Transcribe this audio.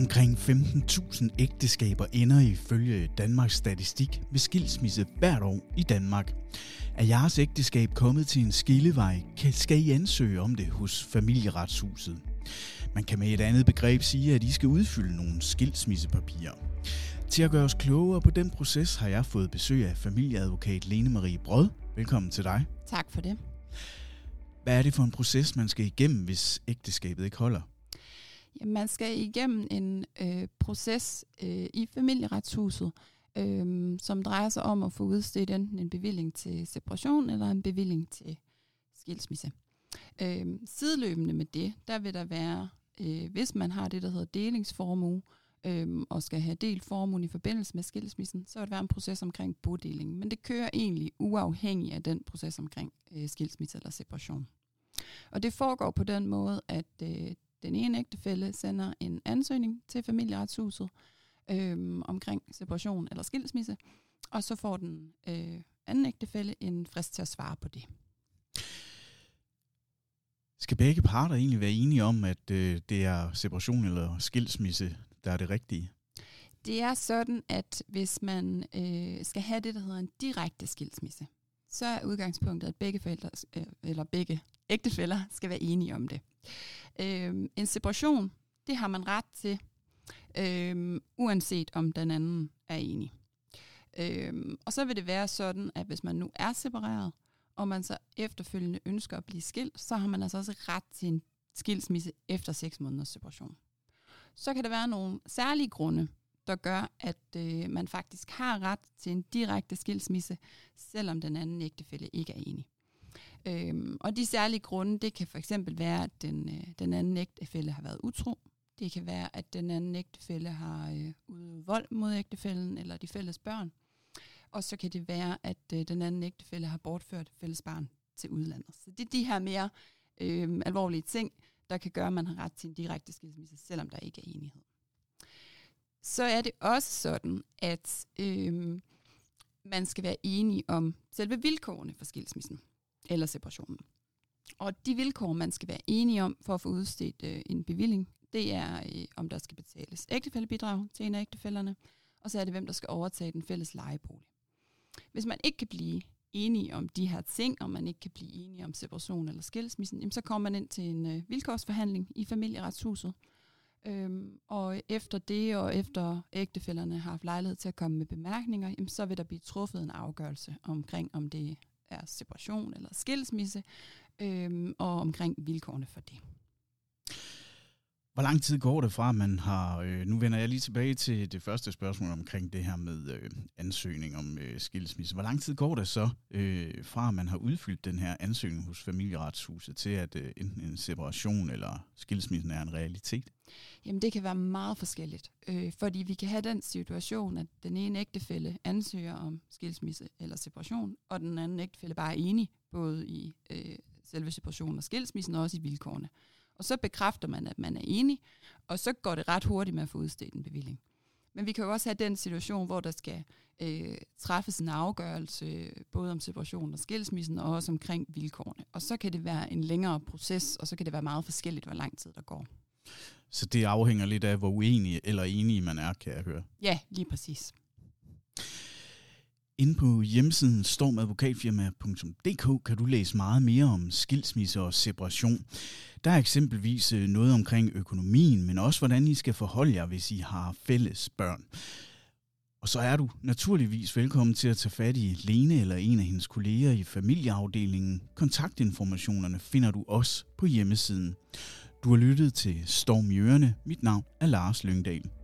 Omkring 15.000 ægteskaber ender ifølge Danmarks Statistik med skilsmisse hvert år i Danmark. Er jeres ægteskab kommet til en skillevej, skal I ansøge om det hos familieretshuset. Man kan med et andet begreb sige, at I skal udfylde nogle skilsmissepapirer. Til at gøre os klogere på den proces har jeg fået besøg af familieadvokat Lene Marie Brød. Velkommen til dig. Tak for det. Hvad er det for en proces, man skal igennem, hvis ægteskabet ikke holder? Jamen, man skal igennem en øh, proces øh, i familieretshuset, øh, som drejer sig om at få udstedt enten en bevilling til separation eller en bevilling til skilsmisse. Øh, sideløbende med det, der vil der være, øh, hvis man har det, der hedder delingsformue, øh, og skal have delt formuen i forbindelse med skilsmissen, så vil der være en proces omkring bodeling. Men det kører egentlig uafhængig af den proces omkring øh, skilsmisse eller separation. Og det foregår på den måde, at øh, den ene ægtefælle sender en ansøgning til familieretshuset øh, omkring separation eller skilsmisse, og så får den øh, anden ægtefælle en frist til at svare på det. Skal begge parter egentlig være enige om, at øh, det er separation eller skilsmisse, der er det rigtige? Det er sådan, at hvis man øh, skal have det, der hedder en direkte skilsmisse, så er udgangspunktet, at begge forældre, øh, eller begge ægtefæller skal være enige om det. Øh, en separation, det har man ret til, øh, uanset om den anden er enig. Øh, og så vil det være sådan, at hvis man nu er separeret, og man så efterfølgende ønsker at blive skilt, så har man altså også ret til en skilsmisse efter 6 måneders separation. Så kan der være nogle særlige grunde, der gør, at øh, man faktisk har ret til en direkte skilsmisse, selvom den anden ægtefælle ikke er enig. Øhm, og de særlige grunde, det kan for eksempel være, at den, øh, den anden ægtefælle har været utro. Det kan være, at den anden ægtefælle har øh, udøvet vold mod ægtefællen eller de fælles børn. Og så kan det være, at øh, den anden ægtefælle har bortført fælles barn til udlandet. Så det er de her mere øh, alvorlige ting, der kan gøre, at man har ret til en direkte skilsmisse, selvom der ikke er enighed. Så er det også sådan, at øh, man skal være enige om selve vilkårene for skilsmissen eller separationen. Og de vilkår, man skal være enige om for at få udstedt øh, en bevilling, det er, øh, om der skal betales ægtefællebidrag til en af ægtefælderne, og så er det, hvem der skal overtage den fælles lejebolig. Hvis man ikke kan blive enige om de her ting, og man ikke kan blive enige om separation eller skilsmissen, jamen, så kommer man ind til en øh, vilkårsforhandling i familieretshuset. Øhm, og efter det, og efter ægtefælderne har haft lejlighed til at komme med bemærkninger, jamen, så vil der blive truffet en afgørelse omkring, om det er separation eller skilsmisse, øhm, og omkring vilkårene for det. Hvor lang tid går det fra, man har... Øh, nu vender jeg lige tilbage til det første spørgsmål omkring det her med øh, ansøgning om øh, skilsmisse. Hvor lang tid går det så øh, fra, man har udfyldt den her ansøgning hos familieretshuset, til at øh, enten en separation eller skilsmissen er en realitet? Jamen det kan være meget forskelligt, øh, fordi vi kan have den situation, at den ene ægtefælle ansøger om skilsmisse eller separation, og den anden ægtefælle bare er enig, både i øh, selve separationen og skilsmissen, og også i vilkårene. Og så bekræfter man, at man er enig, og så går det ret hurtigt med at få udstedt en bevilling. Men vi kan jo også have den situation, hvor der skal øh, træffes en afgørelse, både om separation og skilsmissen, og også omkring vilkårene. Og så kan det være en længere proces, og så kan det være meget forskelligt, hvor lang tid der går. Så det afhænger lidt af, hvor uenig eller enig man er, kan jeg høre. Ja, lige præcis. Inde på hjemmesiden stormadvokatfirma.dk kan du læse meget mere om skilsmisse og separation. Der er eksempelvis øh, noget omkring økonomien, men også hvordan I skal forholde jer, hvis I har fælles børn. Og så er du naturligvis velkommen til at tage fat i Lene eller en af hendes kolleger i familieafdelingen. Kontaktinformationerne finder du også på hjemmesiden. Du har lyttet til Storm Jørne. Mit navn er Lars Lyngdal.